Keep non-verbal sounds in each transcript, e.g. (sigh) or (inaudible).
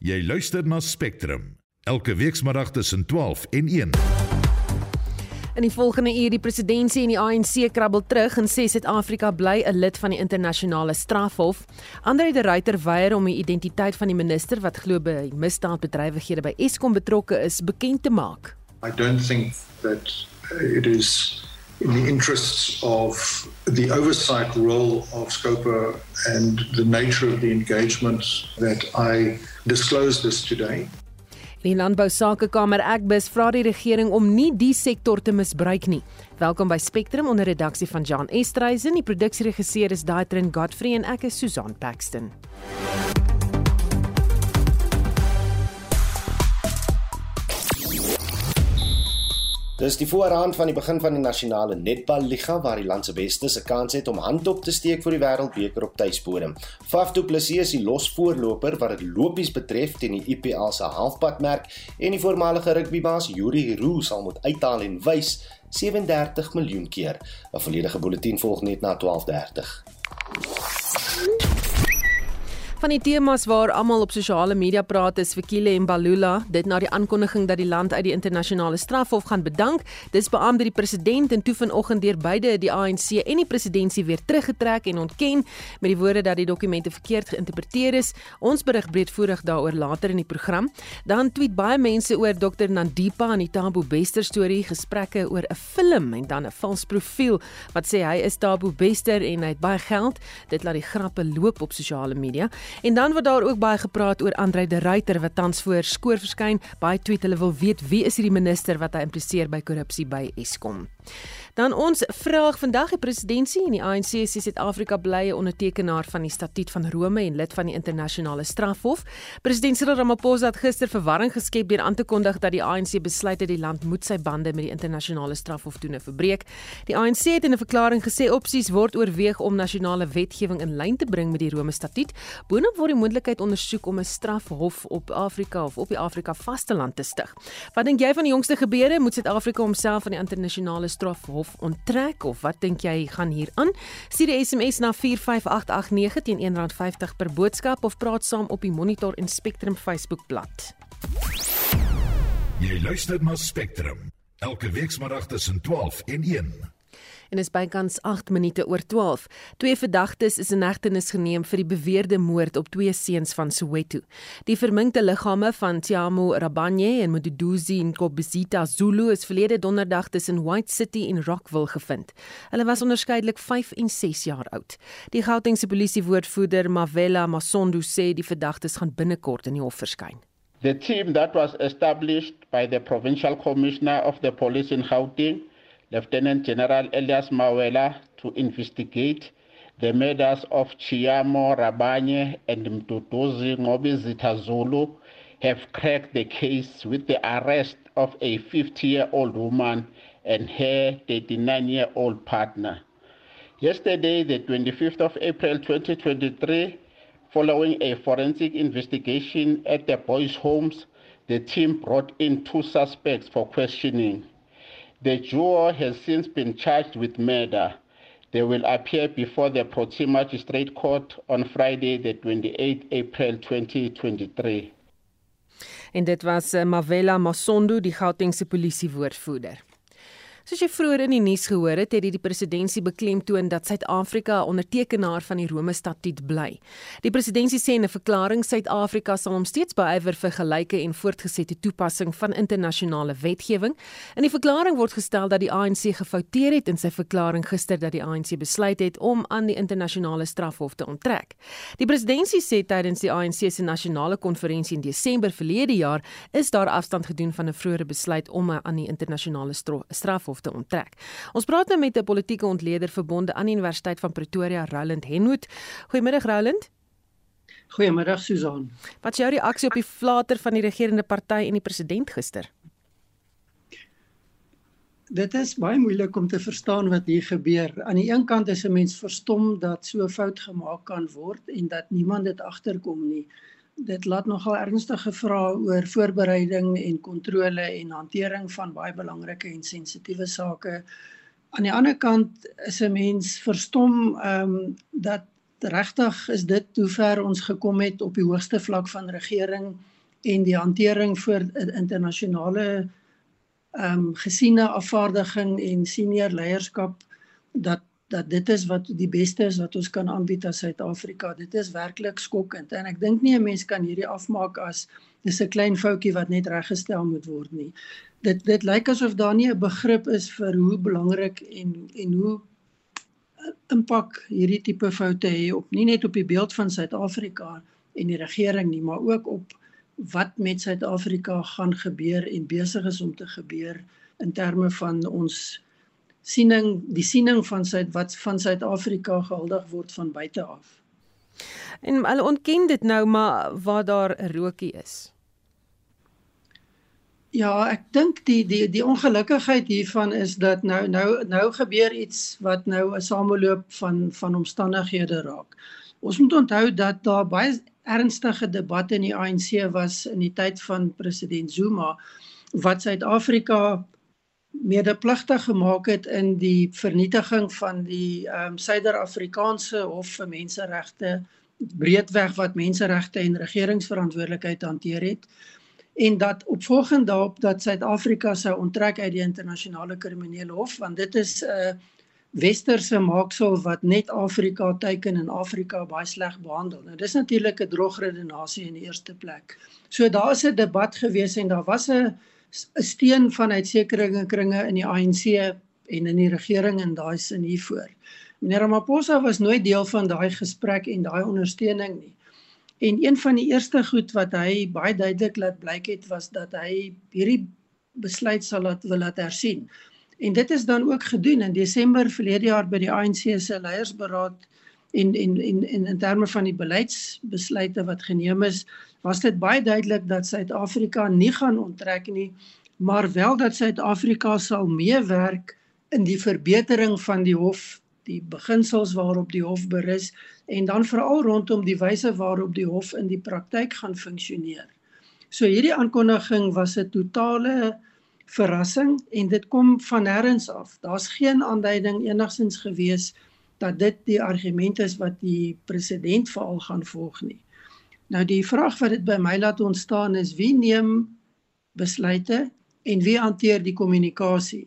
Jy luister na Spectrum elke weekmiddag tussen 12 en 1. In die volgende uur die presidentsie en die ANC krabbel terug en sê Suid-Afrika bly 'n lid van die internasionale strafhof. Andre de Ruyter weier om die identiteit van die minister wat glo by misdaadbedrywighede by Eskom betrokke is bekend te maak. I don't think that it is in the interests of the oversight role of Scopa and the nature of the engagement that I disclose this today. Die Landbou Sakekamer Agbus vra die regering om nie die sektor te misbruik nie. Welkom by Spectrum onder redaksie van Jan Estreisen. Die produksieregisseur is Daitrin Godfrey en ek is Susan Paxton. Dis die voorraan van die begin van die nasionale netballiga waar die land se bestes 'n kans het om hand op te steek vir die wêreldbeker op tuisbodem. Faf du Plessis is die losvoorloper wat dit lopies betref teen die IPL se halfpadmerk en die voormalige rugbybaas Yuri Roo sal moet uithaal en wys 37 miljoen keer. 'n Volledige bulletin volg net na 12:30. Van die temas waar almal op sosiale media praat is Fikile en Balula, dit na die aankondiging dat die land uit die internasionale strafhof gaan bedank. Dis beamoed die president en toe vanoggend deur beide die ANC en die presidentsie weer teruggetrek en ontken met die woorde dat die dokumente verkeerd geïnterpreteer is. Ons berig breedvoerig daaroor later in die program. Dan tweet baie mense oor Dr Nandipa en die Tabo Bester storie, gesprekke oor 'n film en dan 'n vals profiel wat sê hy is Tabo Bester en hy het baie geld. Dit laat die grappe loop op sosiale media. En dan word daar ook baie gepraat oor Andre de Ruyter wat tans voor skoor verskyn. Baie tweet hulle wil weet wie is hierdie minister wat hy impliseer by korrupsie by Eskom. Dan ons vraag vandag die presidentsie en die ANC sê Suid-Afrika bly 'n ondertekenaar van die Statuut van Rome en lid van die internasionale strafhof. President Cyril Ramaphosa het gister verwarring geskep deur aan te kondig dat die ANC besluit het die land moet sy bande met die internasionale strafhof toe verbreek. Die ANC het in 'n verklaring gesê opsies word oorweeg om nasionale wetgewing in lyn te bring met die Rome Statuut. Boonop word die moontlikheid ondersoek om 'n strafhof op Afrika of op die Afrika vasteland te stig. Wat dink jy van die jongste gebeure? Moet Suid-Afrika homself van die internasionale strafhof hof onttrek of wat dink jy gaan hier aan? Stuur die SMS na 45889 teen R1.50 per boodskap of praat saam op die Monitor en Spectrum Facebookblad. Jy luister na Spectrum elke weekmiddag tussen 12 en 1 en is bykans 8 minute oor 12. Twee verdagtes is in hegtenis geneem vir die beweerde moord op twee seuns van Soweto. Die verminkte liggame van Tiamo Rabanye en Mududuzi Nkobizita Zulu is verlede donderdag tussen White City en Rockville gevind. Hulle was onderskeidelik 5 en 6 jaar oud. Die Gautengse polisiewoordvoerder Mavela Masondo sê die verdagtes gaan binnekort in die hof verskyn. The team that was established by the provincial commissioner of the police in Gauteng Lieutenant General Elias Mawela to investigate the murders of Chiamo Rabanye and Mduduzi Ngobizita Zulu have cracked the case with the arrest of a 50-year-old woman and her 39-year-old partner. Yesterday, the 25th of April 2023, following a forensic investigation at the boys' homes, the team brought in two suspects for questioning. The duo has since been charged with murder. They will appear before the Protein Magistrate Court on Friday, the 28th April 2023. En dit was eh, Mavela Masondo, die Gautengse polisiewoordvoerder. Soos jy vroeër in die nuus gehoor het, het die presidentsie beklemtoon dat Suid-Afrika 'n ondertekenaar van die Rome Statuut bly. Die presidentsie sê in 'n verklaring Suid-Afrika sal hom steeds beywer vir gelyke en voortgesette toepassing van internasionale wetgewing. In die verklaring word gestel dat die ANC gefouteer het in sy verklaring gister dat die ANC besluit het om aan die internasionale strafhof te onttrek. Die presidentsie sê tydens die ANC se nasionale konferensie in Desember verlede jaar is daar afstand gedoen van 'n vroeëre besluit om aan die internasionale strafhof te onttrek. Ons praat nou met 'n politieke ontleder verbonde aan die Universiteit van Pretoria, Roland Henwood. Goeiemiddag Roland. Goeiemiddag Susan. Wat is jou reaksie op die flater van die regerende party en die president gister? Dit is baie moeilik om te verstaan wat hier gebeur. Aan die een kant is 'n mens verstom dat so 'n fout gemaak kan word en dat niemand dit agterkom nie dit laat nogal ernstige vrae oor voorbereiding en kontrole en hantering van baie belangrike en sensitiewe sake. Aan die ander kant is 'n mens verstom ehm um, dat regtig is dit hoe ver ons gekom het op die hoogste vlak van regering en die hantering vir internasionale ehm um, gesiene afvaardiging en senior leierskap dat dat dit is wat die beste is wat ons kan aanbied as Suid-Afrika. Dit is werklik skokkend en ek dink nie 'n mens kan hierdie afmaak as dis 'n klein foutjie wat net reggestel moet word nie. Dit dit lyk asof daar nie 'n begrip is vir hoe belangrik en en hoe eh, impak hierdie tipe foute het op nie net op die beeld van Suid-Afrika en die regering nie, maar ook op wat met Suid-Afrika gaan gebeur en besig is om te gebeur in terme van ons siening die siening van Suid wat van Suid-Afrika gehuldig word van buite af. En hulle ontken dit nou maar waar daar 'n rokie is. Ja, ek dink die die die ongelukkigheid hiervan is dat nou nou nou gebeur iets wat nou 'n sameloop van van omstandighede raak. Ons moet onthou dat daar baie ernstige debatte in die ANC was in die tyd van president Zuma wat Suid-Afrika medepligtig gemaak het in die vernietiging van die ehm um, Suider-Afrikaanse Hof vir Menseregte breedweg wat menseregte en regeringsverantwoordelikheid hanteer het en dat opvolgend daarop dat Suid-Afrika sou onttrek uit die internasionale kriminele hof want dit is 'n uh, westerse maaksel wat net Afrika teiken en Afrika baie sleg behandel. Nou dis natuurlik 'n drogredenasie in die eerste plek. So daar's 'n debat gewees en daar was 'n steun vanuit sekere kringe in die ANC en in die regering en daai sin hiervoor. Meneer Ramaphosa was nooit deel van daai gesprek en daai ondersteuning nie. En een van die eerste goed wat hy baie duidelik laat blyk het was dat hy hierdie besluit sal laat wil laat hersien. En dit is dan ook gedoen in Desember verlede jaar by die ANC se leiersberaad en en en in in terme van die beleidsbesluite wat geneem is, was dit baie duidelik dat Suid-Afrika nie gaan onttrek nie, maar wel dat Suid-Afrika sal meewerk in die verbetering van die hof, die beginsels waarop die hof berus en dan veral rondom die wyse waarop die hof in die praktyk gaan funksioneer. So hierdie aankondiging was 'n totale verrassing en dit kom van nêrens af. Daar's geen aanduiding enigsins gewees dat dit die argument is wat die president veral gaan volg nie. Nou die vraag wat dit by my laat ontstaan is wie neem besluite en wie hanteer die kommunikasie?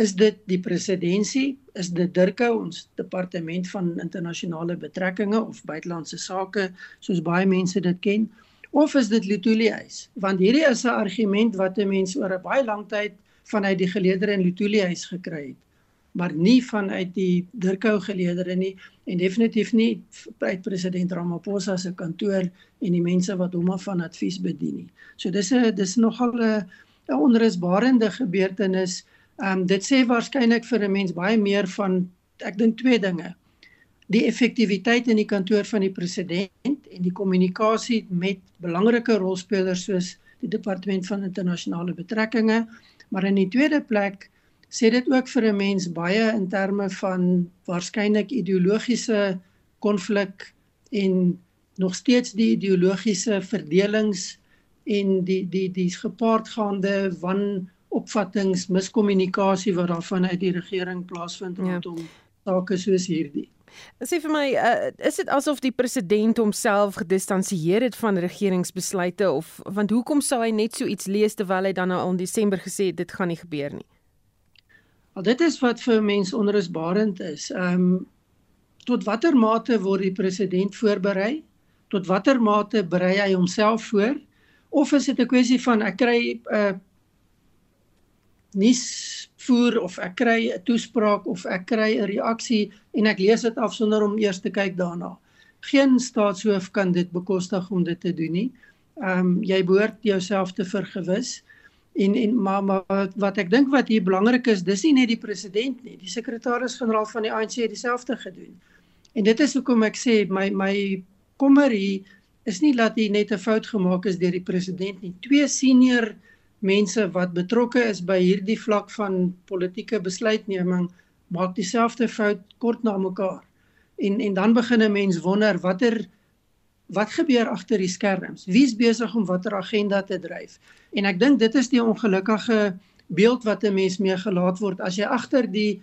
Is dit die presidentsie? Is dit Dirke ons departement van internasionale betrekkinge of buitelandse sake soos baie mense dit ken? Of is dit Lutuli huis? Want hierdie is 'n argument wat 'n mens oor 'n baie lang tyd vanuit die geleedere in Lutuli huis gekry het maar nie vanuit die Dirkou geleedere nie en definitief nie uit president Ramaphosa se kantoor en die mense wat hom van advies bedien nie. So dis 'n dis nogal 'n 'n onrusbarende gebeurtenis. Ehm um, dit sê waarskynlik vir 'n mens baie meer van ek dink twee dinge. Die effektiwiteit in die kantoor van die president en die kommunikasie met belangrike rolspelers soos die departement van internasionale betrekkinge, maar in die tweede plek sê dit ook vir 'n mens baie in terme van waarskynlik ideologiese konflik en nog steeds die ideologiese verdelings en die die die gepaardgaande wanopvattinge miskommunikasie wat daarvan uit die regering plaasvind ja. rondom ja. sake soos hierdie. Sê vir my, uh, is dit asof die president homself gedistansieer het van regeringsbesluite of want hoekom sou hy net so iets lees terwyl hy dan nou in Desember gesê het dit gaan nie gebeur nie? Al dit is wat vir mense onrusbarend is. Ehm um, tot watter mate word die president voorberei? Tot watter mate berei hy homself voor? Of is dit 'n kwessie van ek kry 'n uh, nuus voer of ek kry 'n toespraak of ek kry 'n reaksie en ek lees dit af sonder om eers te kyk daarna. Geen staatshoof kan dit bekostig om dit te doen nie. Ehm um, jy behoort jouself te vergewis en en maar, maar wat ek dink wat hier belangrik is, dis nie net die president nie, die sekretaris-generaal van die ANC het dieselfde gedoen. En dit is hoekom ek sê my my kommer hier is nie dat hier net 'n fout gemaak is deur die president nie. Twee senior mense wat betrokke is by hierdie vlak van politieke besluitneming maak dieselfde fout kort na mekaar. En en dan begin 'n mens wonder watter wat gebeur agter die skerms? Wie's besig om watter agenda te dryf? En ek dink dit is die ongelukkige beeld wat 'n mens mee gelaat word as jy agter die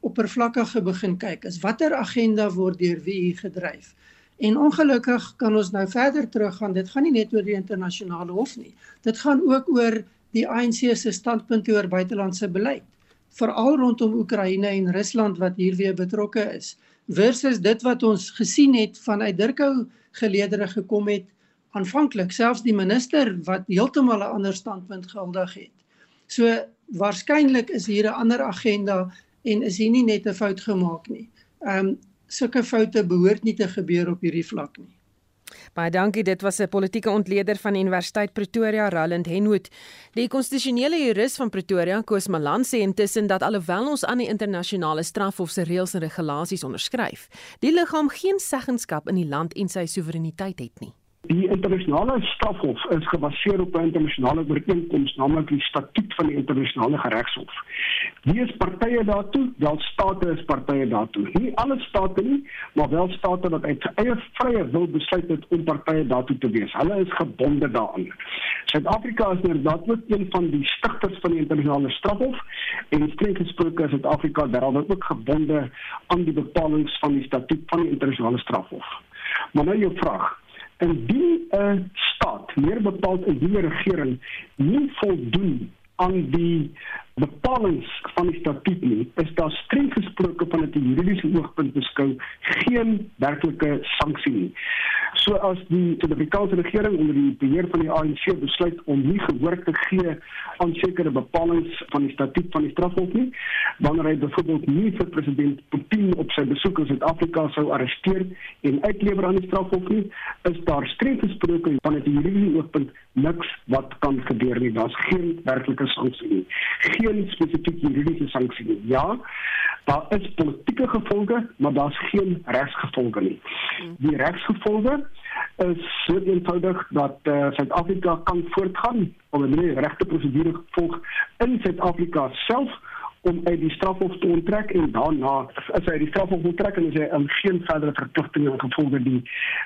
oppervlakkige begin kyk is watter agenda word deur wie gedryf. En ongelukkig kan ons nou verder teruggaan. Dit gaan nie net oor die internasionale hof nie. Dit gaan ook oor die ANC se standpunt oor buitelandse beleid, veral rondom Oekraïne en Rusland wat hier weer betrokke is, versus dit wat ons gesien het vanuit Dirkou geleedere gekom het aanvanklik, selfs die minister wat heeltemal 'n ander standpunt gehuldig het. So waarskynlik is hier 'n ander agenda en is hier nie net 'n fout gemaak nie. Ehm um, sulke foute behoort nie te gebeur op hierdie vlak nie. Baie dankie. Dit was 'n politieke ontleder van Universiteit Pretoria, Roland Henwood. Die konstitusionele jurist van Pretoria, Koos Malan, sê intussen dat alhoewel ons aan die internasionale strafhof se reëls en regulasies onderskryf, die liggaam geen seggenskap in die land en sy soewereiniteit het nie. Die internasionale strafhof is gebaseer op 'n internasionale ooreenkoms, naamlik die statuut van die internasionale geregshof. Wie is partye daartoe? Wel state is partye daartoe. Nie alle state nie, maar wel state wat uit eie vrye wil besluit het om partye daartoe te wees. Hulle is gebonde daaraan. Suid-Afrika is inderdaad ook een van die stigters van die internasionale strafhof en streng gesproke is Suid-Afrika daarom ook gebonde aan die bepalinge van die statuut van die internasionale strafhof. Maar nou jou vraag indien 'n staat, meer bepaald 'n nuwe regering, nie voldoen aan die bepalinge van die statuut nie, is daar streng gesproke van 'n juridiese oogpunt beskou geen werklike sanksie nie. So as die Suid-Afrikaanse regering onder die beheer van die ANC besluit om nie gehoor te gee aan sekere bepalinge van die statuut van die strafhof nie, wanneer hy byvoorbeeld nie vir president Putin op sy besoek in Suid-Afrika sou arresteer en uitlewer aan die strafhof nie, is daar streng gesproke van 'n juridische oogpunt niks wat kan gebeur nie. Daar's geen werklike sanksie nie. Geen spesifieke juridiese sanksie nie. Ja, daar is politieke gevolge, maar daar's geen regsgevolge nie. Die regsgevolge is so eenvoudig dat uh, Suid-Afrika kan voortgaan om 'n regte prosedure volg in Suid-Afrika self om uit die strafhof te onttrek en daarna as hy die strafhof onttrek en hy aan geen verdere verpligtinge gevolge die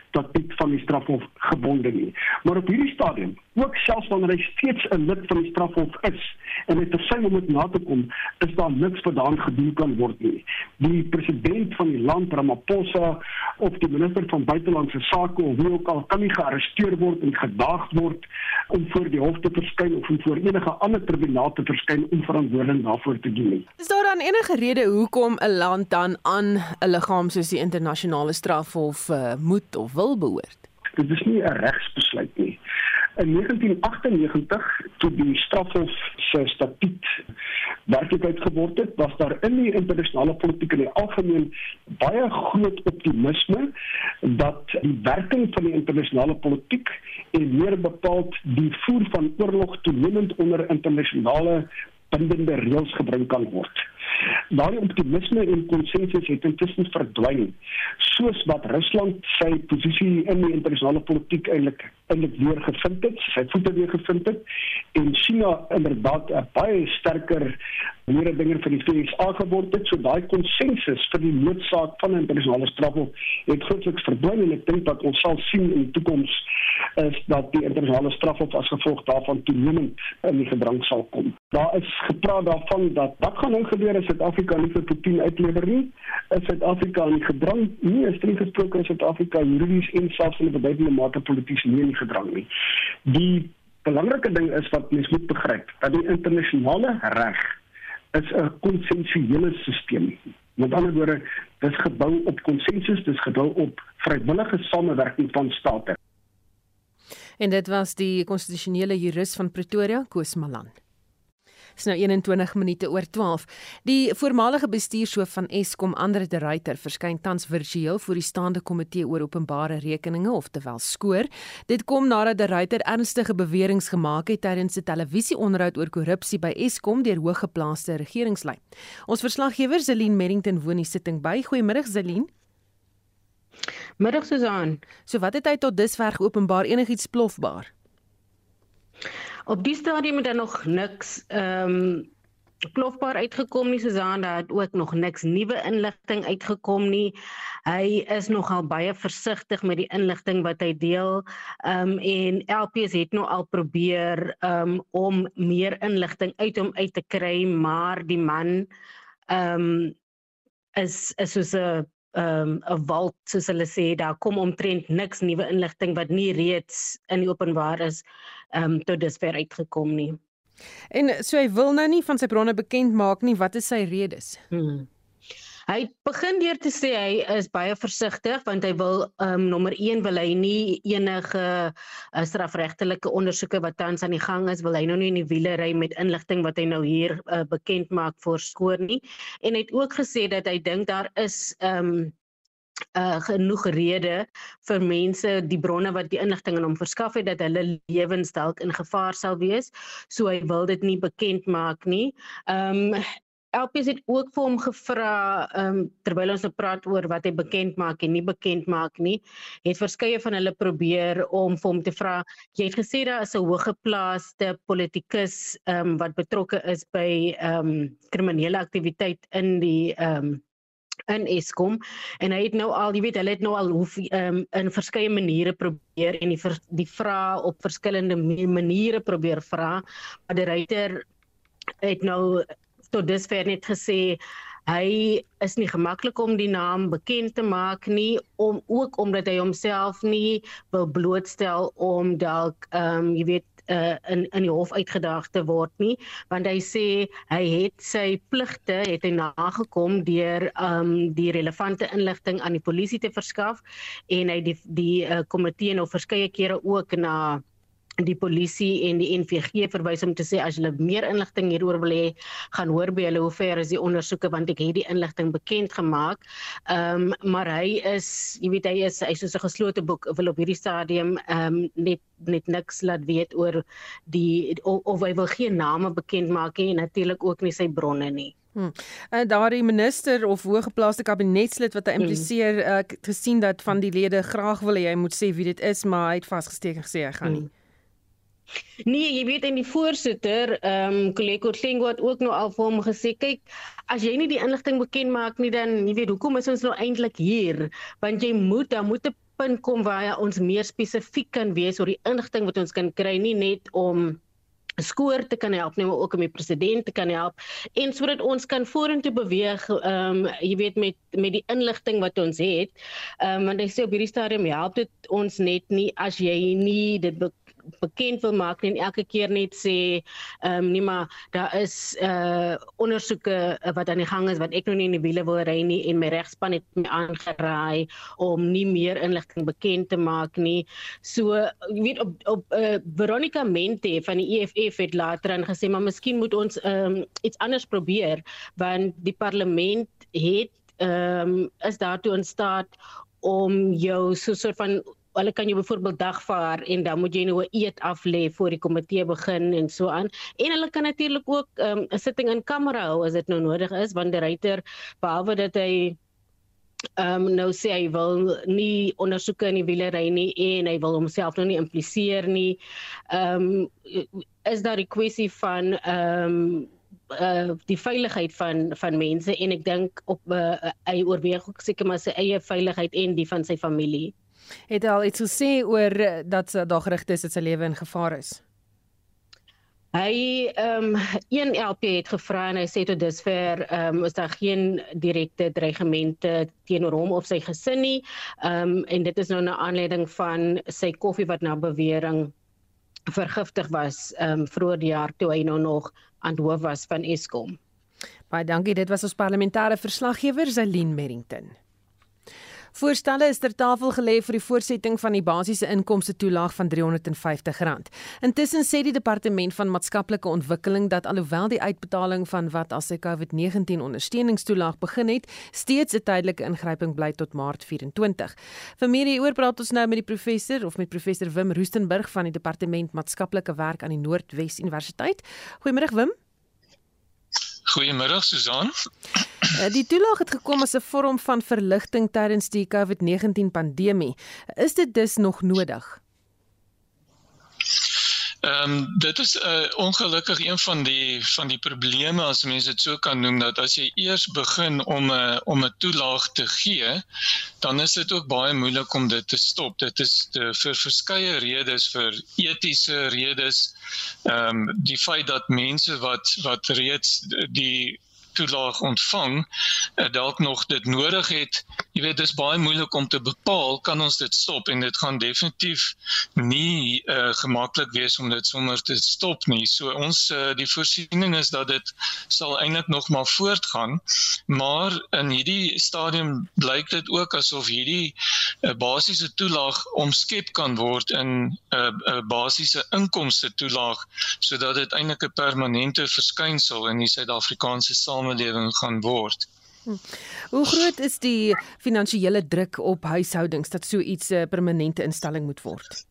statuut van die strafhof gebonde nie. Maar op hierdie stadium, ook selfs wanneer hy steeds 'n lid van die strafhof is en hy versuim om dit na te kom, is daar niks wat daan gedoen kan word nie. Die president van die land Ramaphosa of die minister van buitelandse sake of wie ook al kan nie gearresteer word en gedaag word om voor die hof te verskyn of om voor enige ander tribunaal te verskyn om verantwoording daarvoor te doen nie. Is daar dan enige rede hoekom 'n land dan aan 'n liggaam soos die internasionale strafhof uh, moet of wil behoort? Dit is nie 'n regsbesluit nie. In 1998 toe die strafhof se statuut werklikheid geword het, was daar in die internasionale politiek in die algemeen baie groot optimisme dat die werking van die internasionale politiek en meer bepaald die voer van oorlog toenemend onder internasionale bindende reëls gebring kan word. Daardie optimisme en konsensus het intussen verdwyn, soos wat Rusland sy posisie in die internasionale politiek eintlik eintlik weer gevind het, sy voete weer gevind het en China inderdaad 'n baie sterker meer dinge vir die VS aangeword het, so daai konsensus vir die noodsaak van 'n internasionale strafhof het grootliks verdwyn en ek dink dat ons sal sien in die toekoms is dat die internasionale strafhof as gevolg daarvan toenemend in die gedrang sal kom. Daar is gepraat daarvan dat wat gaan nou gebeur as Suid-Afrika nie vir Putin uitlewer nie? Is Suid-Afrika in gedrang? Nie, is streng gesproke is Suid-Afrika juridies en selfs in 'n beduidende mate polities nie in gedrang nie. Die belangrike ding is wat mens moet begryp, dat die internasionale reg is 'n konsensuele stelsel. Met ander woorde, dit gebou op konsensus, dit gebou op vrywillige samewerking van state. En dit was die konstitusionele jurist van Pretoria, Koos Malan. Dis nou 21 minute oor 12. Die voormalige bestuurshoof van Eskom, Andre de Ruyter, verskyn tans virtueel voor die staande komitee oor openbare rekeninge, oftewel skoor. Dit kom nadat de Ruyter ernstige beweringe gemaak het tydens 'n televisieonderhoud oor korrupsie by Eskom deur hoëgeplaaste regeringslei. Ons verslaggewer Zelin Merrington woon die sitting by. Goeiemôre Zelin. Middag Susan. So wat het hy tot dusver geopenbaar enigiets plofbaar? Op die stadium het daar nog niks ehm um, plofbaar uitgekom nie Susan, daar het ook nog niks nuwe inligting uitgekom nie. Hy is nogal baie versigtig met die inligting wat hy deel. Ehm um, en LPS het nou al probeer ehm um, om meer inligting uit hom uit te kry, maar die man ehm um, is is soos 'n 'n um, wald soos hulle sê daar kom omtrent niks nuwe inligting wat nie reeds in die openbaar is um, tot dusver uitgekom nie. En so hy wil nou nie van sy bronne bekend maak nie, wat is sy redes? Hmm. Hy begin deur te sê hy is baie versigtig want hy wil um nommer 1 wil hy nie enige uh, strafregtelike ondersoeke wat tans aan die gang is wil hy nou nie in die wiele ry met inligting wat hy nou hier uh, bekend maak voor skoor nie en hy het ook gesê dat hy dink daar is um uh genoeg rede vir mense die bronne wat die inligting aan hom verskaf het dat hulle lewens dalk in gevaar sal wees so hy wil dit nie bekend maak nie. Um LPS het ook vir hom gevra um terwyl ons nou praat oor wat hy bekend maak en nie bekend maak nie, het verskeie van hulle probeer om vir hom te vra. Jy het gesê daar is 'n hoëgeplaaste politikus um wat betrokke is by um kriminele aktiwiteit in die um in Eskom en hy het nou al, jy weet, hulle het nou al hoe um, in verskeie maniere probeer en die die vra op verskillende maniere probeer vra, maar die ryter het nou tot dusver net gesê hy is nie gemaklik om die naam bekend te maak nie om ook omdat hy homself nie wil blootstel om dalk ehm um, jy weet uh, in in die hof uitgedaag te word nie want hy sê hy het sy pligte het hy nagekom deur um die relevante inligting aan die polisie te verskaf en hy die die uh, komitee nou verskeie kere ook na die polisie en die NVG verwys om te sê as hulle meer inligting hieroor wil hê, gaan hoor by hulle hoe ver is die ondersoeke want ek het die inligting bekend gemaak. Ehm um, maar hy is, jy weet hy is hy soos 'n geslote boek wil op hierdie stadium ehm um, net net niks laat weet oor die of, of hy wil geen name bekend maak nie en natuurlik ook nie sy bronne nie. Hmm. En daardie minister of hoëgeplaaste kabinetslid wat hy hmm. impliseer hmm. uh, gesien dat van die lede graag wil hy moet sê wie dit is maar hy het vasgesteek en gesê hy gaan nie. Hmm. Nee, jy weet in die voorsitter, ehm um, Koleko Tlengo het ook nou al vir hom gesê, kyk, as jy nie die inligting bekend maak nie dan jy weet hoekom is ons nou eintlik hier? Want jy moet, daar moet 'n punt kom waar ons meer spesifiek kan wees oor die inligting wat ons kan kry, nie net om skoor te kan help nie maar ook om die president te kan help en sodat ons kan vorentoe beweeg ehm um, jy weet met met die inligting wat ons het ehm um, want hy sê op hierdie stadium help dit ons net nie as jy nie dit bekend wil maak en elke keer net sê ehm um, nee maar daar is uh ondersoeke uh, wat aan die gang is wat ek nog nie in die wiele wil ry nie en my regspan het my aangeraai om nie meer inligting bekend te maak nie. So jy weet op op uh, Veronica Mente van die EFF het later aan gesê maar miskien moet ons ehm um, iets anders probeer want die parlement het ehm um, is daartoe in staat om jou so 'n soort van hulle kan jou byvoorbeeld dagvaar en dan moet jy nou 'n eet af lê voor die komitee begin en so aan. En hulle kan natuurlik ook ehm, 'n um, sitting in kamera hou as dit nou nodig is want die ryter behalwe dat hy ehm um, nou sê hy wil nie ondersoeke in die wiele ry nie en hy wil homself nou nie impliseer nie. Ehm um, is daar 'n kwessie van ehm um, uh die veiligheid van van mense en ek dink op uh, hy oorweeg ook seker maar sy eie veiligheid en die van sy familie. Het al iets gesê oor eh, dat daar gerugte is dat sy lewe in gevaar is? Hy ehm um, een LP het gevra en hy sê tot dusver ehm um, is daar geen direkte dreigemente teenoor hom of sy gesin nie. Ehm um, en dit is nou 'n aanleiding van sy koffie wat na bewering vergiftig was ehm um, vroeër die jaar toe hy nou nog aan hoof was van Eskom. Baie dankie. Dit was ons parlementêre verslaggewer Zelin Merrington. Voorstelle is ter tafel gelê vir die voortsetting van die basiese inkomste toelaag van R350. Intussen sê die departement van maatskaplike ontwikkeling dat alhoewel die uitbetaling van wat as 'n COVID-19 ondersteuningstoelaag begin het, steeds 'n tydelike ingryping bly tot Maart 24. Vir meer hieroor praat ons nou met die professor of met professor Wim Roostenburg van die departement maatskaplike werk aan die Noordwes Universiteit. Goeiemôre Wim. Goeiemôre Susan. Eh, die toelaag het gekom as 'n vorm van verligting tydens die COVID-19 pandemie. Is dit dus nog nodig? Ehm um, dit is 'n uh, ongelukkig een van die van die probleme as mense dit so kan noem dat as jy eers begin om 'n uh, om 'n toelaag te gee, dan is dit ook baie moeilik om dit te stop. Dit is te, vir verskeie redes, vir etiese redes, ehm um, die feit dat mense wat wat reeds die toelaag ontvang uh, dalk nog dit nodig het. Jy weet dis baie moeilik om te bepaal kan ons dit stop en dit gaan definitief nie uh, gemaklik wees om dit sommer te stop nie. So ons uh, die voorsiening is dat dit sal eintlik nog maar voortgaan, maar in hierdie stadium blyk dit ook asof hierdie uh, basiese toelaag omskep kan word in 'n uh, uh, basiese inkomste toelaag sodat dit eintlik 'n permanente verskynsel in die Suid-Afrikaanse samelewing gaan word. Hm. Hoe groot is die finansiële druk op huishoudings dat so iets 'n permanente instelling moet word?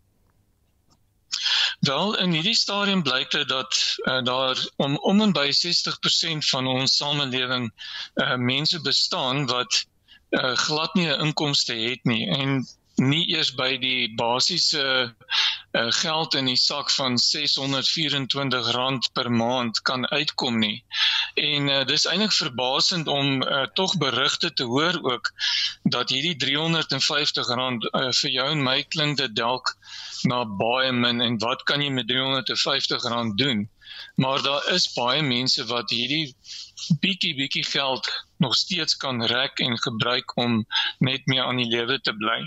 Wel in hierdie stadium blyk dit dat uh, daar om om en by 60% van ons samelewing uh, mense bestaan wat uh, glad nie 'n inkomste het nie en nie eers by die basiese uh, geld in die sak van R624 per maand kan uitkom nie. En uh, dis eintlik verbasend om uh, tog berigte te hoor ook dat hierdie R350 uh, vir jou en my klink dit dalk na baie min en wat kan jy met R350 doen? Maar daar is baie mense wat hierdie bietjie bietjie geld nog steeds kan rek en gebruik om net meer aan die lewe te bly.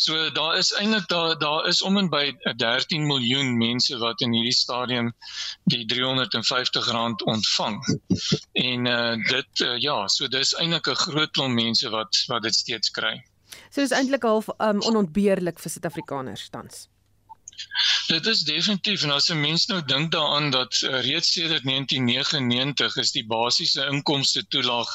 So daar is eintlik daar daar is om en by 13 miljoen mense wat in hierdie stadium die R350 ontvang. En uh dit uh, ja, so dis eintlik 'n groot klomp mense wat wat dit steeds kry. So dis eintlik half um, onontbeerlik vir Suid-Afrikaners tans. Dit is definitief en as 'n mens nou dink daaraan dat uh, reeds sedert 1999 is die basiese inkomste toelaag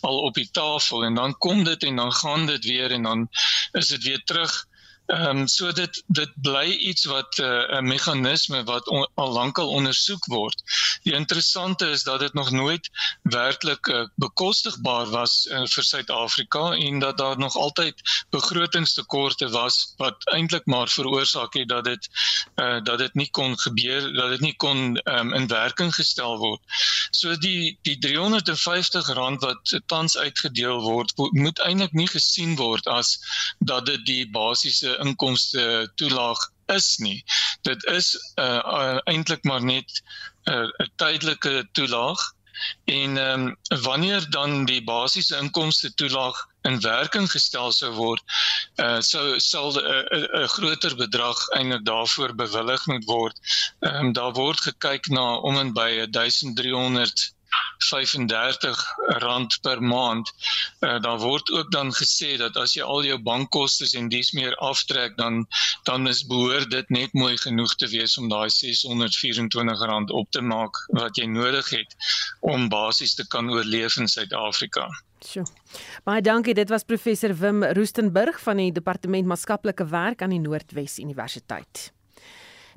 al op die tafel en dan kom dit en dan gaan dit weer en dan is dit weer terug Ehm um, so dit dit bly iets wat eh, 'n uh, meganisme wat on, al lankal ondersoek word. Die interessante is dat dit nog nooit werklik uh, bekostigbaar was uh, vir Suid-Afrika en dat daar nog altyd begrotingstekorte was wat eintlik maar veroorsaak het dat dit uh, dat dit nie kon gebeur dat dit nie kon um, in werking gestel word. So die die R350 wat tans uitgedeel word moet eintlik nie gesien word as dat dit die basiese inkomste toelaag is nie. Dit is uh, uh eintlik maar net 'n uh, tydelike toelaag en um, wanneer dan die basiese inkomste toelaag in werking gestel sou word, uh sou sal 'n uh, uh, uh, groter bedrag eintlik daarvoor bewillig moet word. Um, daar word gekyk na om en by 1300 R35 per maand. Uh, daar word ook dan gesê dat as jy al jou bankkoste en dies meer aftrek dan dan is behoort dit net mooi genoeg te wees om daai R624 op te maak wat jy nodig het om basies te kan oorleef in Suid-Afrika. Sjoe. Baie dankie. Dit was professor Wim Roostenburg van die Departement Maatskaplike Werk aan die Noordwes Universiteit.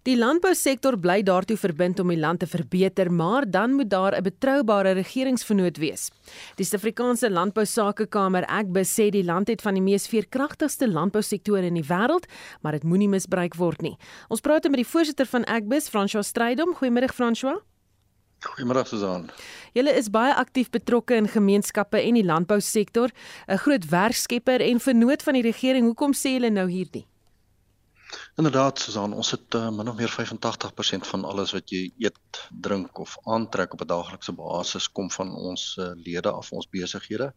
Die landbousektor bly daartoe verbind om die land te verbeter, maar dan moet daar 'n betroubare regeringsvernoot wees. Die Suid-Afrikaanse Landbousakekamer, Agbus, sê die land het van die mees veerkragtigste landbousektore in die wêreld, maar dit moenie misbruik word nie. Ons praat met die voorsitter van Agbus, François Strydom. Goeiemôre François. Goeiemôre Susan. Julle is baie aktief betrokke in gemeenskappe en die landbousektor, 'n groot werkskepper en vernoot van die regering. Hoekom sê julle nou hierdie? Inderdaad, Susan, ons het uh, min of meer 85% van alles wat jy eet, drink of aantrek op 'n daaglikse basis kom van ons uh, lede af, ons besighede.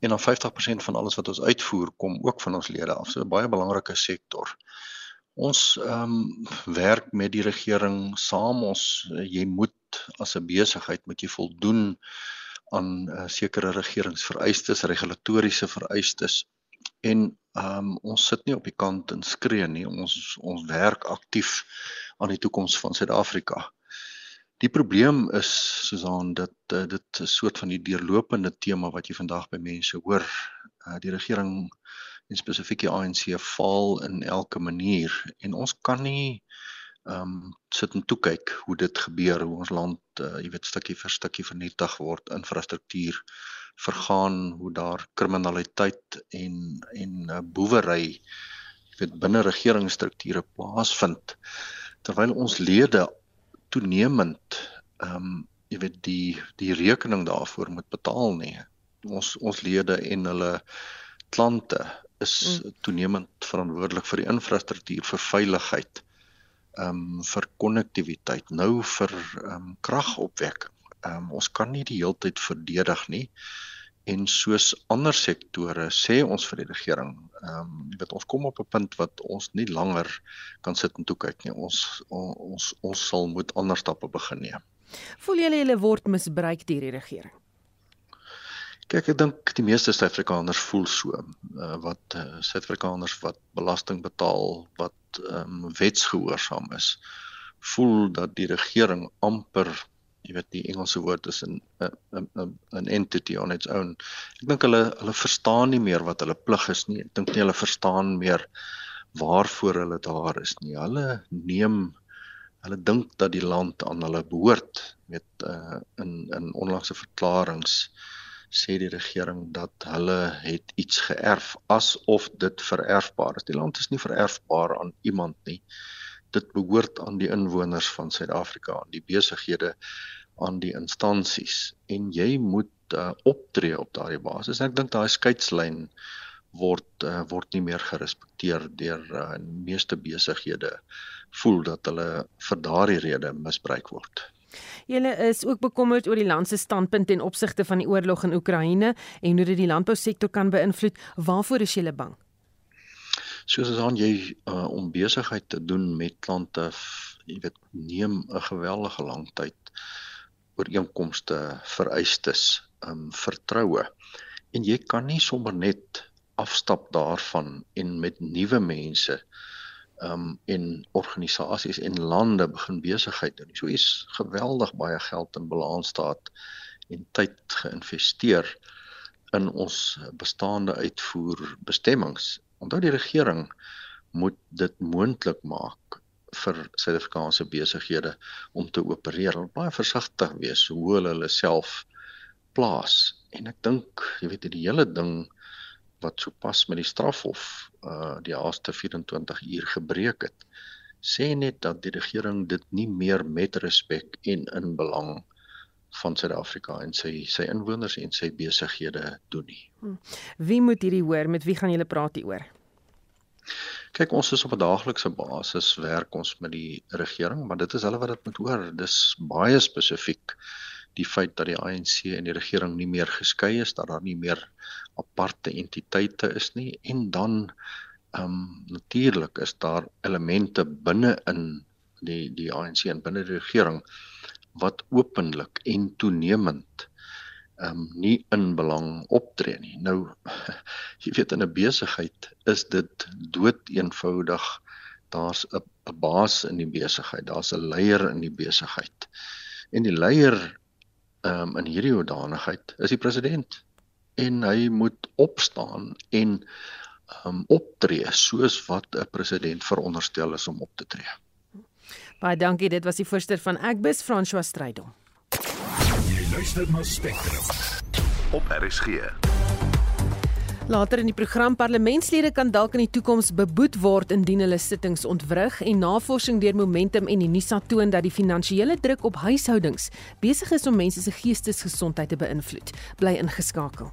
En dan 50% van alles wat ons uitvoer kom ook van ons lede af. So 'n baie belangrike sektor. Ons ehm um, werk met die regering saam. Ons uh, jy moet as 'n besigheid moet jy voldoen aan uh, sekere regeringsvereistes, regulatoriese vereistes en ehm um, ons sit nie op die kant en skree nie. Ons ons werk aktief aan die toekoms van Suid-Afrika. Die probleem is Susan dat uh, dit 'n soort van die deurlopende tema wat jy vandag by mense hoor. Uh, die regering en spesifiek die ANC faal in elke manier en ons kan nie ehm um, sit en toe kyk hoe dit gebeur hoe ons land uh, jy weet stukkie vir stukkie vernietig word infrastruktuur vergaan hoe daar kriminaliteit en en uh, boewery weet binne regeringsstrukture plaasvind terwyl ons lede toenemend ehm um, jy weet die die rekening daarvoor moet betaal nie ons ons lede en hulle klante is mm. toenemend verantwoordelik vir die infrastruktuur vir veiligheid ehm um, vir konnektiwiteit nou vir ehm um, kragopwekking Ehm um, ons kan nie die hele tyd verdedig nie. En soos ander sektore sê ons vir die regering, ehm um, jy weet ons kom op 'n punt wat ons nie langer kan sit en toe kyk nie. Ons ons ons sal moet ander stappe begin neem. Voel julle julle word misbruik deur die regering? Kyk, ek dink die meeste Suid-Afrikaners voel so. Uh, wat uh, Suid-Afrikaners wat belasting betaal, wat ehm um, wetsgehoorsaam is, voel dat die regering amper, jy weet die Engelse woord is 'n 'n 'n entity on its own. Ek dink hulle hulle verstaan nie meer wat hulle plig is nie. Ek dink nie hulle verstaan meer waarvoor hulle daar is nie. Hulle neem hulle dink dat die land aan hulle behoort met uh, in in onlangse verklaringe sê die regering dat hulle het iets geërf asof dit vererfbaar is. Die land is nie vererfbaar aan iemand nie. Dit behoort aan die inwoners van Suid-Afrika, aan die besighede, aan die instansies en jy moet uh, optree op daardie basis. Ek dink daai skeidslyn word uh, word nie meer gerespekteer deur uh, meeste besighede voel dat hulle vir daardie rede misbruik word. Julle is ook bekommerd oor die land se standpunt ten opsigte van die oorlog in Oekraïne en hoe dit die landbousektor kan beïnvloed. Waarvoor is julle bang? Soos as aan jy uh, om besigheid te doen met klante, jy weet, neem 'n geweldige lang tyd ooreenkomste vereistes, um vertroue. En jy kan nie sommer net afstap daarvan en met nuwe mense um en organisasies en lande begin besigheid doen. So is geweldig baie geld in balansstaat en tyd geïnvesteer in ons bestaande uitvoerbestemmings. Onthou die regering moet dit moontlik maak vir Suid-Afrikaanse besighede om te opereer. Hulle baie versigtig wees hoe hulle hulle self plaas. En ek dink, jy weet, die hele ding wat sopas met die strafhof uh die laaste 24 uur gebreek het sê net dat die regering dit nie meer met respek en in belang van Suid-Afrika en sy sy inwoners en sy besighede doen nie. Hmm. Wie moet hierdie hoor? Met wie gaan julle praat hieroor? Kyk, ons is op 'n daaglikse basis werk ons met die regering, maar dit is hulle wat dit moet hoor. Dis baie spesifiek die feit dat die ANC en die regering nie meer geskei is, dat daar nie meer aparte entiteite is nie en dan ehm um, natuurlik is daar elemente binne in die die ANC en binne die regering wat openlik en toenemend ehm um, nie in belang optree nie. Nou (laughs) jy weet in 'n besigheid is dit dood eenvoudig daar's 'n 'n baas in die besigheid, daar's 'n leier in die besigheid. En die leier ehm um, in hierdie hoedanigheid is die president en hy moet opstaan en ehm um, optree soos wat 'n president veronderstel is om op te tree. Baie dankie, dit was die voorsteur van Agbus François Strydom. Jy luister na Spectrum op RSG. Later in die program parlementslede kan dalk in die toekoms beboet word indien hulle sittings ontwrig en navorsing deur Momentum en Unisa toon dat die finansiële druk op huishoudings besig is om mense se geestesgesondheid te beïnvloed. Bly ingeskakel.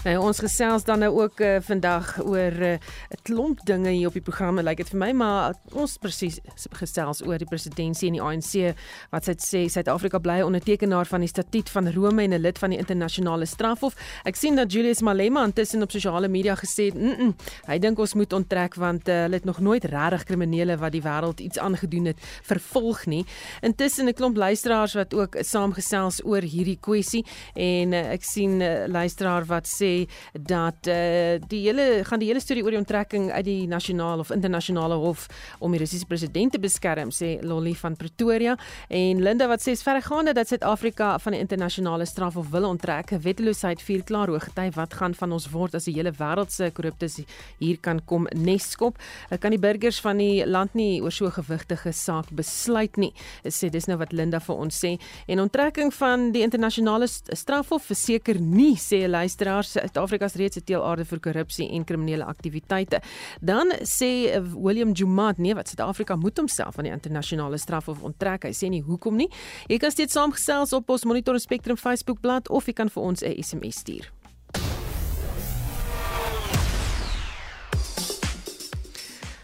Nou ons gesels dan nou ook uh, vandag oor eh, 'n uh, klomp dinge hier op die program. Lyk like dit vir my maar ons presies gesels oor die presidentsie en die ANC wat sy sê Suid-Afrika bly ondertekenaar van die statuut van Rome en 'n lid van die internasionale strafhof. Ek sien dat Julius Malema intussen op sosiale media gesê het, mm -mm, hy dink ons moet onttrek want uh, hulle het nog nooit regtig kriminele wat die wêreld iets aangedoen het vervolg nie. Intussen 'n klomp luisteraars wat ook saamgesels oor hierdie kwessie en uh, ek sien 'n uh, luisteraar wat sê dat uh, die hele gaan die hele storie oor die onttrekking uit die nasionale of internasionale hof om die Russiese president te beskerm sê Lolly van Pretoria. En Linda wat sê verregaande dat Suid-Afrika van die internasionale strafhof wil onttrek. Wetteloosheid vier klaar hoog. Gety wat gaan van ons word as die hele wêreld se korrupsie hier kan kom neskop? Eh, kan die burgers van die land nie oor so gewigtige saak besluit nie sê dis nou wat Linda vir ons sê. En onttrekking van die internasionale strafhof verseker nie sê luisteraars Suid-Afrika is reeds 'n teelaarde vir korrupsie en kriminele aktiwiteite. Dan sê William Jumat nee wat Suid-Afrika moet homself aan die internasionale strafhof onttrek. Hy sê nie hoekom nie. Jy kan steeds saamgesels op ons Monitor Spectrum Facebookblad of jy kan vir ons 'n SMS stuur.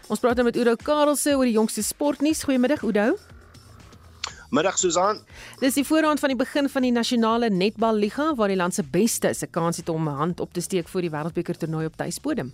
Ons praat nou met Oudo Karelse oor die jongste sportnuus. Goeiemiddag Oudo. Middag Susan. Dis die voorhand van die begin van die nasionale netballiga waar die land se beste se kans het om 'n hand op te steek vir die wêreldbeker toernooi op tuisbodem.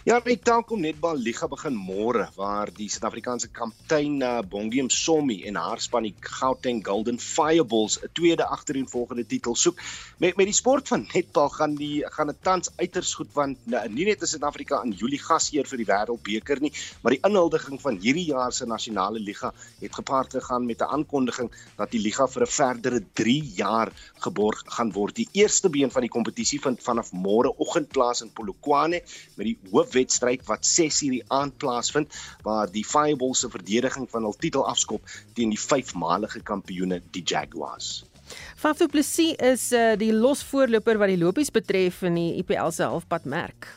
Ja, die Telkom Netbal Liga begin môre waar die Suid-Afrikaanse kaptein uh, Bongium Sommi en haar span die Gauteng Golden Fireballs 'n tweede agtereenvolgende titel soek. Met met die sport van netbal gaan die gaan dit tans uiters goed want uh, nie net is Suid-Afrika in Julie gasheer vir die Wêreldbeker nie, maar die inhuldiging van hierdie jaar se nasionale liga het gepaard gegaan met 'n aankondiging dat die liga vir 'n verdere 3 jaar geborg gaan word. Die eerste been van die kompetisie vind vanaf môre oggend plaas in Polokwane met die hoof wedstryd wat 6 uur die aand plaasvind waar die Fireballs se verdediging van hul titel afskop teen die vyfmalige kampioene die Jaguars. Faf du Plessis is uh, die losvoorloper wat die lopies betref in die IPL se halfpad merk.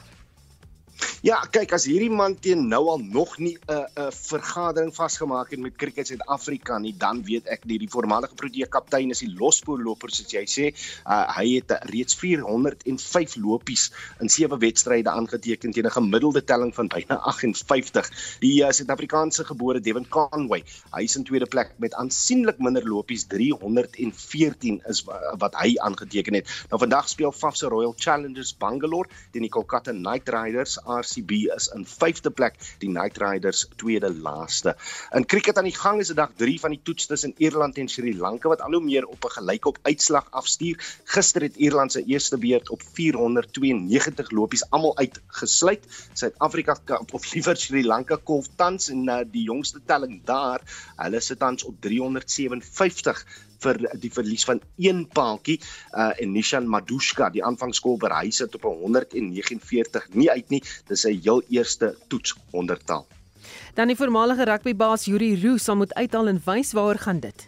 Ja, kyk as hierdie man teen nou al nog nie 'n uh, 'n uh, vergadering vasgemaak het met Cricket Suid-Afrika nie, dan weet ek nie die voormalige Protea kaptein is die lospoorloper soos jy sê. Uh, hy het reeds 405 lopies in sewe wedstryde aangeteken teen 'n gemiddelde telling van byna 58. Die uh, Suid-Afrikaanse gebore Devin Conway, hy is in tweede plek met aansienlik minder lopies, 314 is uh, wat hy aangeteken het. Nou vandag speel Faf se Royal Challengers Bangalore teen die Kolkata Knight Riders RCB is in 5de plek, die Knight Riders tweede laaste. In cricket aan die gang is dit dag 3 van die toets tussen Ierland en Sri Lanka wat al hoe meer op 'n gelykop uitslag afstuur. Gister het Ierland se eerste beurt op 492 lopies almal uitgesluit. Suid-Afrika of liewer Sri Lanka kolf tans en uh, die jongste telling daar, hulle sit tans op 357 vir die verlies van een paaltjie uh en Nishan Madushka die aanvangskol hy sit op 149 nie uit nie. Dis sy heel eerste toets 100 taal dan die voormalige rugbybaas Yuri Roo sal moet uithaal en wys waaroor gaan dit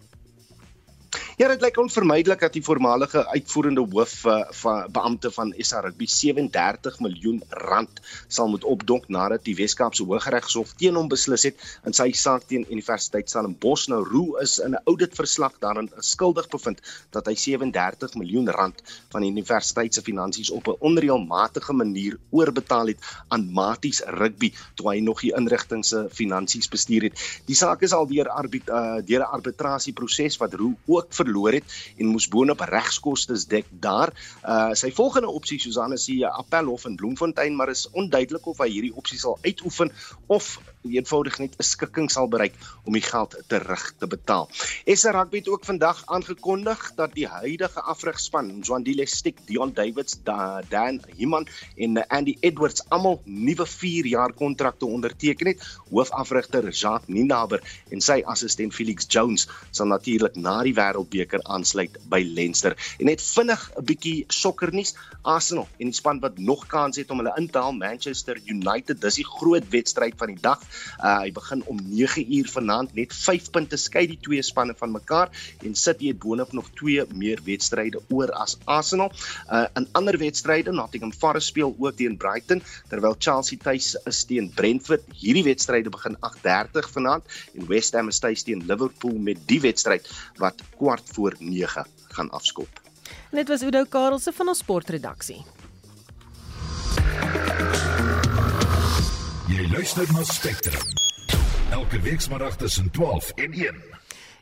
Ja, dit lyk onvermydelik dat die voormalige uitvoerende hoof uh, van beampte van SA Rugby 37 miljoen rand sal moet opdonk nadat die Wes-Kaapse Hooggeregshof teen hom beslis het in sy saak teen Universiteit Stellenbosch. Nou Roo is in 'n auditverslag daarin skuldig bevind dat hy 37 miljoen rand van die universiteit se finansies op 'n onreëlmatige manier oorbetaal het aan Maties Rugby toe hy nog die inrigting se finansies bestuur het. Die saak is al deur arbit uh, deur 'n arbitrasieproses wat Roo ook verloor het en moes boonop regskoste dek daar. Uh sy volgende opsie Susanne is die appelhof in Bloemfontein, maar is onduidelik of hy hierdie opsie sal uitoefen of eenvoudig net 'n skikking sal bereik om die geld terug te betaal. SA Rugby het ook vandag aangekondig dat die huidige afrigspan, Zwandile Stick, Dion Davids, Dan Himan en Andy Edwards almal nuwe 4 jaar kontrakte onderteken het. Hoofafrigter Jacques Ninaber en sy assistent Felix Jones sal natuurlik na die Wêreldbeker aansluit by Leinster. En net vinnig 'n bietjie sokkernuus, Arsenal en die span wat nog kans het om hulle in te haal, Manchester United, dis die groot wedstryd van die dag. Uh, hy begin om 9 uur vanaand net 5 punte skei die twee spanne van mekaar en City het boonop nog twee meer wedstryde oor as Arsenal. Uh, in ander wedstryde, Nottingham Forest speel ook teen Brighton terwyl Chelsea tuis is teen Brentford. Hierdie wedstryde begin 8:30 vanaand en West Ham is tuis teen Liverpool met die wedstryd wat kwart voor 9 gaan afskop. Net was Udo Karelse van ons sportredaksie. Jy luister na Spectrum. Elke weekmiddag tussen 12 en 1.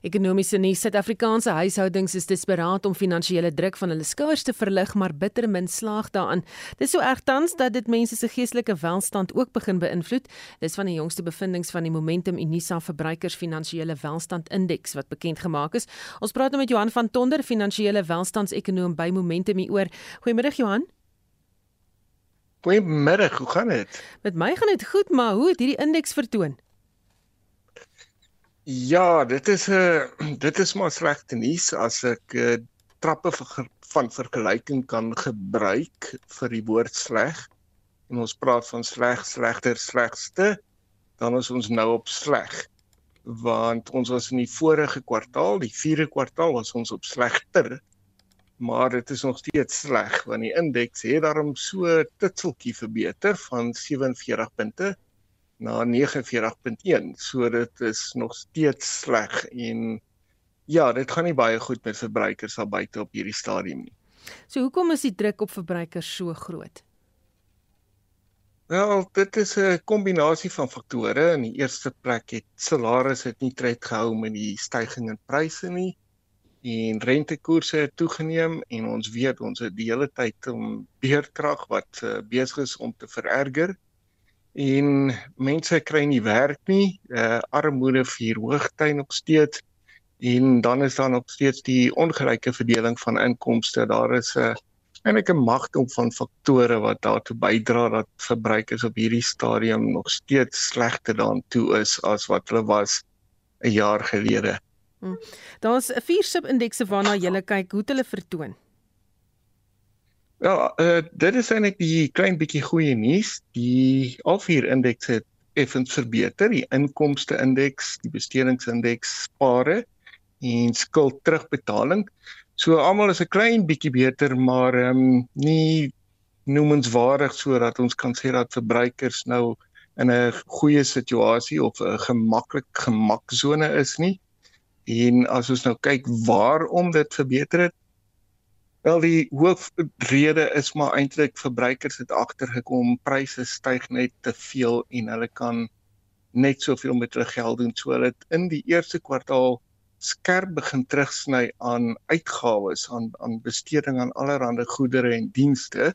Ekonomiese nuus: Suid-Afrikaanse huishoudings is desperaat om finansiële druk van hulle skouers te verlig, maar bitter min slaag daarin. Dit is so erg tans dat dit mense se geestelike welstand ook begin beïnvloed. Dis van die jongste bevindinge van die Momentum Unisa Verbruikers Finansiële Welstand Indeks wat bekend gemaak is. Ons praat nou met Johan van Tonder, finansiële welstandsekonoom by Momentum hier. Goeiemôre Johan. Goeiemiddag, hoe gaan dit? Met my gaan dit goed, maar hoe het hierdie indeks vertoon? Ja, dit is 'n uh, (clears throat) dit is maar slegte nuus as ek uh, trappe vir, van vergelyking kan gebruik vir die woord sleg. En ons praat van sleg, slegter, slegste, dan is ons nou op sleg. Want ons was in die vorige kwartaal, die 4de kwartaal was ons op slegter maar dit is nog steeds sleg want die indeks het daarom so titseltjie verbeter van 47 punte na 49.1. So dit is nog steeds sleg en ja, dit gaan nie baie goed met verbruikers al buite op hierdie stadium nie. So hoekom is die druk op verbruikers so groot? Wel, dit is 'n kombinasie van faktore. In die eerste plek het salarisse het nie tred gehou met die stygings in pryse nie en rentekoerse het toegeneem en ons weet ons het die hele tyd om beerkrag wat uh, besig is om te vererger en mense kry nie werk nie. Uh, armoede vier hoogtyd nog steeds en dan is daar nog steeds die ongelyke verdeling van inkomste. Daar is 'n uh, eintlik 'n magdom van faktore wat daartoe bydra dat verbruikers op hierdie stadium nog steeds slegter daartoe is as wat hulle was 'n jaar gelede. Hmm. Daar's 'n vier sub-indekse waarna jy kyk, hoe hulle vertoon. Ja, uh, dit is eintlik die klein bietjie goeie nuus. Die al vier indekse het effens verbeter. Die inkomste indeks, die bestedingsindeks, spare en skuld terugbetaling. So almal is 'n klein bietjie beter, maar ehm um, nie noemenswaardig sodat ons kan sê dat verbruikers nou in 'n goeie situasie of 'n gemaklik gemaksone is nie. En as ons nou kyk waarom dit verbeter het, wel die hoofrede is maar eintlik verbruikers het agtergekom pryse styg net te veel en hulle kan net soveel met hulle geld doen. So hulle het in die eerste kwartaal skerp begin terugsny aan uitgawes aan aan besteding aan allerlei goedere en dienste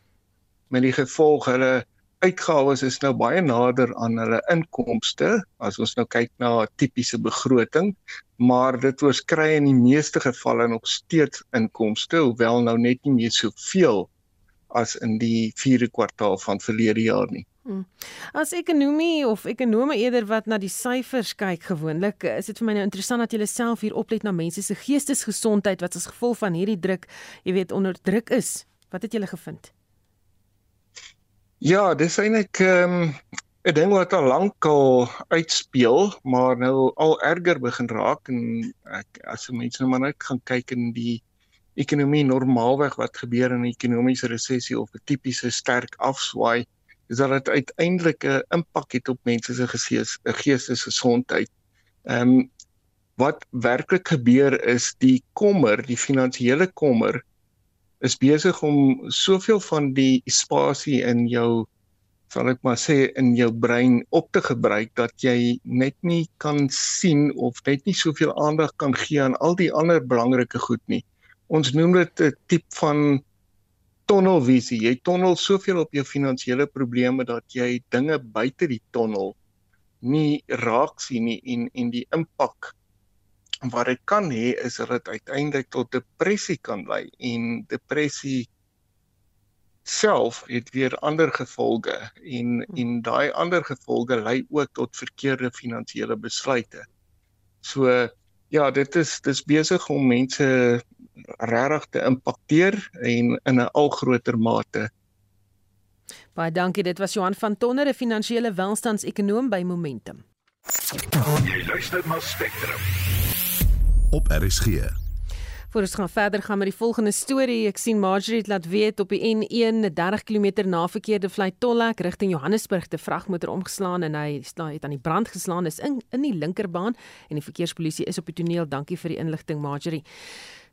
met die gevolg hulle uitgawes is nou baie nader aan hulle inkomste as ons nou kyk na 'n tipiese begroting maar dit oorskry in die meeste gevalle nog steeds inkomste hoewel nou net nie meer soveel as in die 4de kwartaal van verlede jaar nie Hmm. As ekonomie of ekonome eerder wat na die syfers kyk gewoonlik, is dit vir my nou interessant dat jy self hier oplet na mense se geestesgesondheid wat as gevolg van hierdie druk, jy weet, onder druk is. Wat het julle gevind? Ja, dis eintlik ehm um, 'n ding wat al lank al uitspeel, maar nou al erger begin raak en ek as mense nou maar net gaan kyk in die ekonomie normaalweg wat gebeur in 'n ekonomiese resessie of 'n tipiese sterk afswaai is dat dit uiteindelik 'n impak het op mense se gees, geestesgesondheid. Ehm um, wat werklik gebeur is die kommer, die finansiële kommer is besig om soveel van die spasie in jou sal ek maar sê in jou brein op te gebruik dat jy net nie kan sien of net nie soveel aandag kan gee aan al die ander belangrike goed nie. Ons noem dit 'n tipe van tonnelvisie. Jy tonnel soveel op jou finansiële probleme dat jy dinge buite die tonnel nie raak sien nie en en die impak wat dit kan hê is dat dit uiteindelik tot depressie kan lei en depressie self het weer ander gevolge en en daai ander gevolge lei ook tot verkeerde finansiële besluite. So ja, dit is dis besig om mense regtig te impakteer en in 'n al groter mate. Baie dankie, dit was Johan van Tonner, 'n finansiële welstandsekonoom by Momentum. Jy luister na Spectrum. Op RSG. Voor ons gaan verder gaan met die volgende storie. Ek sien Marjorie laat weet op die N1 30 km na verkeerde vlei Tollek rigting Johannesburg te vragmotor omgeslaan en hy het aan die brand geslaan is in in die linkerbaan en die verkeerspolisie is op die toneel. Dankie vir die inligting Marjorie.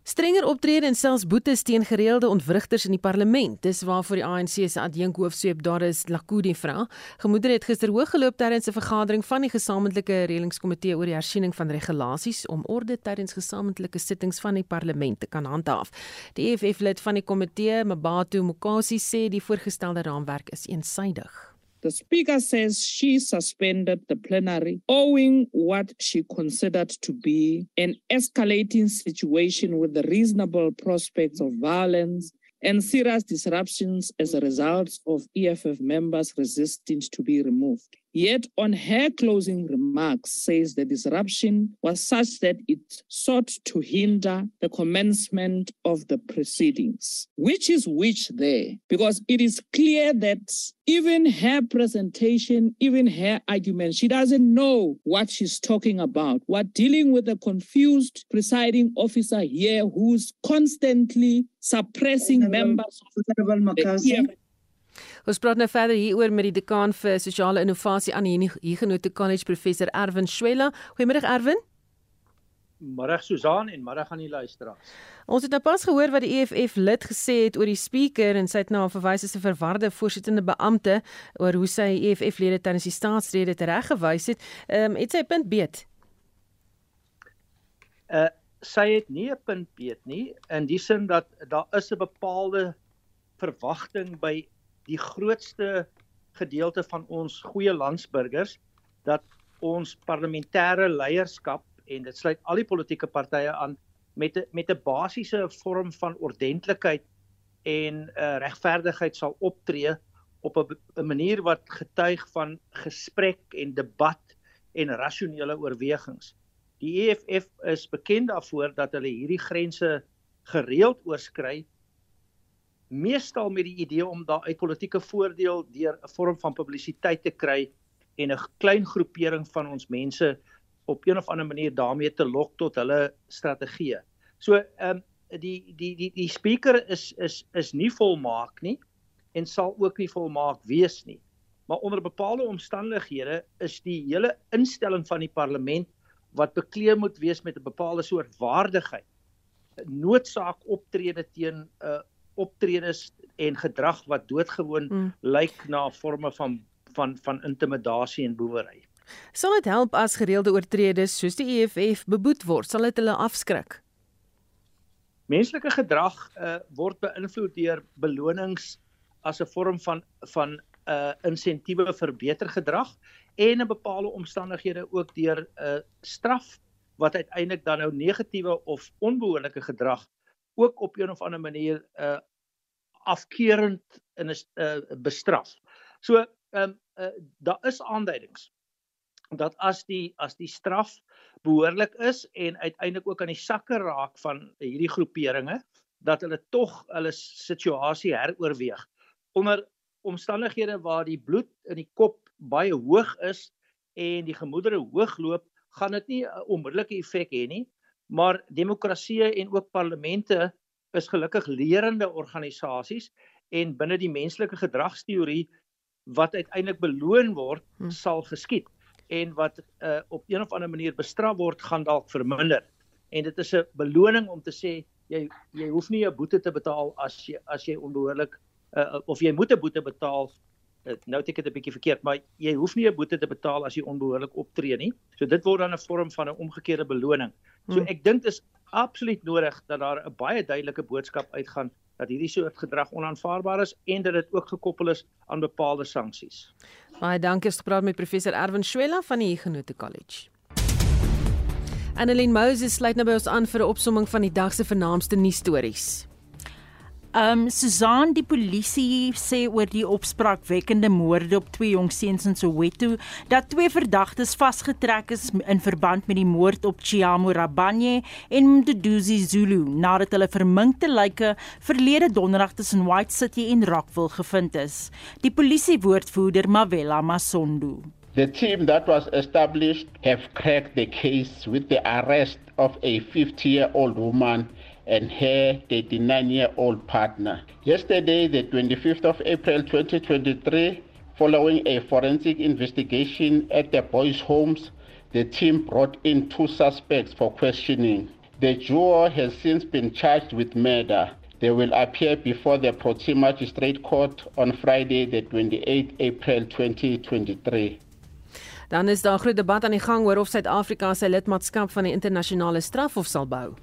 Strenger optrede en selfs boetes teen gereelde ontwrigters in die parlement. Dis waarvoor die ANC se adjunk hoofsweep daar is Lakudi vra. Gemoedere het gister hoog geloop tydens 'n vergadering van die gesamentlike reëlingskomitee oor die hersiening van regulasies om orde tydens gesamentlike sittings van die parlement te kan handhaaf. Die EFF lid van die komitee, Mabatu Mokasi, sê die voorgestelde raamwerk is eensaidig. The Speaker says she suspended the plenary owing what she considered to be an escalating situation with the reasonable prospects of violence and serious disruptions as a result of EFF members resisting to be removed. Yet on her closing remarks says the disruption was such that it sought to hinder the commencement of the proceedings. Which is which there? Because it is clear that even her presentation, even her argument, she doesn't know what she's talking about. We're dealing with a confused presiding officer here who's constantly suppressing members of the EFF Ons praat nou verder hieroor met die dekaan vir sosiale innovasie aan die Huguenot College professor Erwin Swela. Goeiemôre Erwin. Middag Susan en middag aan die luisteraars. Ons het nou pas gehoor wat die EFF lid gesê het oor die spreker en sy het nou verwys as 'n verwarde voorsittende beampte oor hoe sy EFF lede tydens die staatsrede tereggewys het. Ehm um, het sy punt beet? Uh sy het nie 'n punt beet nie in die sin dat daar is 'n bepaalde verwagting by die grootste gedeelte van ons goeie landsburgers dat ons parlementêre leierskap en dit sluit al die politieke partye aan met 'n met 'n basiese vorm van ordentlikheid en uh, regverdigheid sal optree op 'n manier wat getuig van gesprek en debat en rasionele oorwegings. Die EFF is bekend daarvoor dat hulle hierdie grense gereeld oorskry meestal met die idee om daar uit politieke voordeel deur 'n vorm van publisiteit te kry en 'n klein groepering van ons mense op een of ander manier daarmee te lok tot hulle strategie. So ehm um, die die die die speaker is is is nie volmaak nie en sal ook nie volmaak wees nie. Maar onder bepaalde omstandighede is die hele instelling van die parlement wat bekleed moet wees met 'n bepaalde soort waardigheid. Noodsaak optrede teen 'n uh, optredes en gedrag wat doodgewoon mm. lyk na forme van van van intimidasie en boewery. Sal dit help as gereelde oortredes soos die EFF beboet word? Sal dit hulle afskrik? Menslike gedrag uh, word beïnvloed deur belonings as 'n vorm van van 'n uh, insentiewe vir beter gedrag en in bepaalde omstandighede ook deur 'n uh, straf wat uiteindelik dan nou negatiewe of onbehoorlike gedrag ook op een of ander manier uh afkeurend in 'n uh, bestraf. So ehm um, uh, daar is aanduidings dat as die as die straf behoorlik is en uiteindelik ook aan die sakke raak van hierdie groeperinge dat hulle tog hulle situasie heroorweeg onder omstandighede waar die bloed in die kop baie hoog is en die gemoedere hoog loop gaan dit nie 'n onmiddellike effek hê nie maar demokrasie en ook parlemente is gelukkig lerende organisasies en binne die menslike gedragsteorie wat uiteindelik beloon word hmm. sal geskied en wat uh, op een of ander manier bestraf word gaan dalk verminder. En dit is 'n beloning om te sê jy jy hoef nie 'n boete te betaal as jy as jy onbehoorlik uh, of jy moet 'n boete betaal. Uh, nou tik dit 'n bietjie verkeerd, maar jy hoef nie 'n boete te betaal as jy onbehoorlik optree nie. So dit word dan 'n vorm van 'n omgekeerde beloning. So hmm. ek dink dit is absoluut nodig dat daar 'n baie duidelike boodskap uitgaan dat hierdie soort gedrag onaanvaarbaar is en dat dit ook gekoppel is aan bepaalde sanksies. Baie dankie het gepraat met professor Erwin Swela van die Huguenot College. Annelien Moses sluit nou by ons aan vir 'n opsomming van die dag se vernaamste nuusstories. Um, Susan die polisie sê oor die opspraakwekkende moorde op twee jong seuns in Soweto dat twee verdagtes vasgetrek is in verband met die moord op Chiamo Rabanye en Mduduzi Zulu nadat hulle verminkte lyke verlede donderdag tussen White City en Rockville gevind is. Die polisiewoordvoerder Mavela Masondo The team that was established have cracked the case with the arrest of a 50-year-old woman and her 39 year old partner. Yesterday, the 25th of April 2023, following a forensic investigation at the boys' homes, the team brought in two suspects for questioning. The duo has since been charged with murder. They will appear before the Protea Magistrate Court on Friday, the 28th April 2023. Dan is daar 'n groot debat aan die gang oor of Suid-Afrika sy lidmaatskap van die internasionale strafhof sal bou.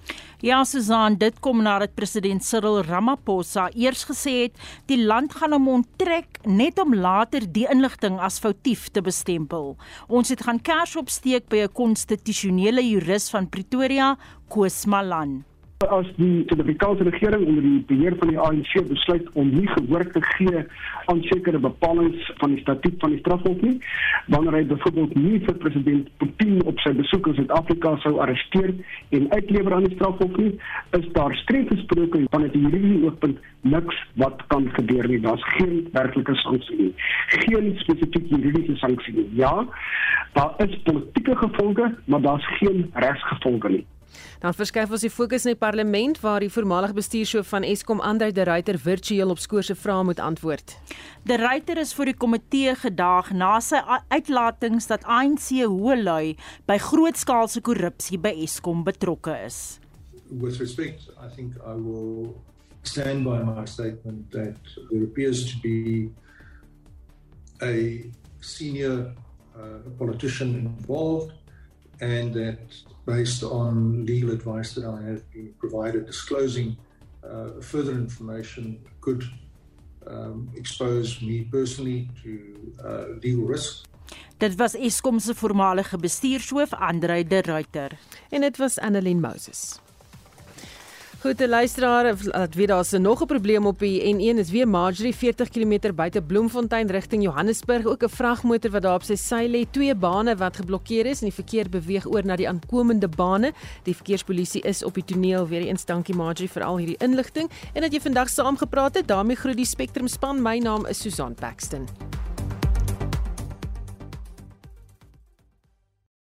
Ja, Susan, dit kom nadat president Cyril Ramaphosa eers gesê het die land gaan hom onttrek net om later die inligting as foutief te bestempel. Ons het gaan kers opsteek by 'n konstitusionele jurist van Pretoria, Koos Malan as die Suid-Afrikaanse regering onder die beheer van die ANC besluit om nie gehoor te gee aan sekere bepalinge van die statuut van die strafhof nie, wanneer hy byvoorbeeld nie vir president Putin op sy besoek in Suid-Afrika sou arresteer en uitlewer aan die strafhof nie, is daar streng gesproke van dit hierdie ooppunt niks wat kan gebeur nie. Daar's geen werklike sanksie nie. Geen spesifieke juridiese sanksie nie. Ja, daar is politieke gevolge, maar daar's geen regsgevolge nie. Dan verskuif ons die fokus na die parlement waar die voormalige bestuurshoof van Eskom Andre de Ruyter virtueel op skoor se vrae moet antwoord. De Ruyter is voor die komitee gedaag na sy uitlatings dat ANC hoë lui by grootskaalse korrupsie by Eskom betrokke is. With respect, I think I will stand by my statement that there appears to be a senior uh, politician involved and that based on legal advice that I have been provided disclosing uh, further information could um, expose me personally to uh, legal risk. Dit was Eskom se voormalige bestuurshoof Andre de Ruyter en dit was Annelien Moses. Goed, luisteraar, laat weet daar's nog 'n probleem op die N1 is weer Marjorie 40 km buite Bloemfontein rigting Johannesburg, ook 'n vragmotor wat daar op sy sy lê, twee bane wat geblokkeer is en die verkeer beweeg oor na die aankomende bane. Die verkeerspolisie is op die toneel weer eens dankie Marjorie vir al hierdie inligting en dat jy vandag saamgepraat het. daarmee groet die Spectrum span. My naam is Susan Paxton.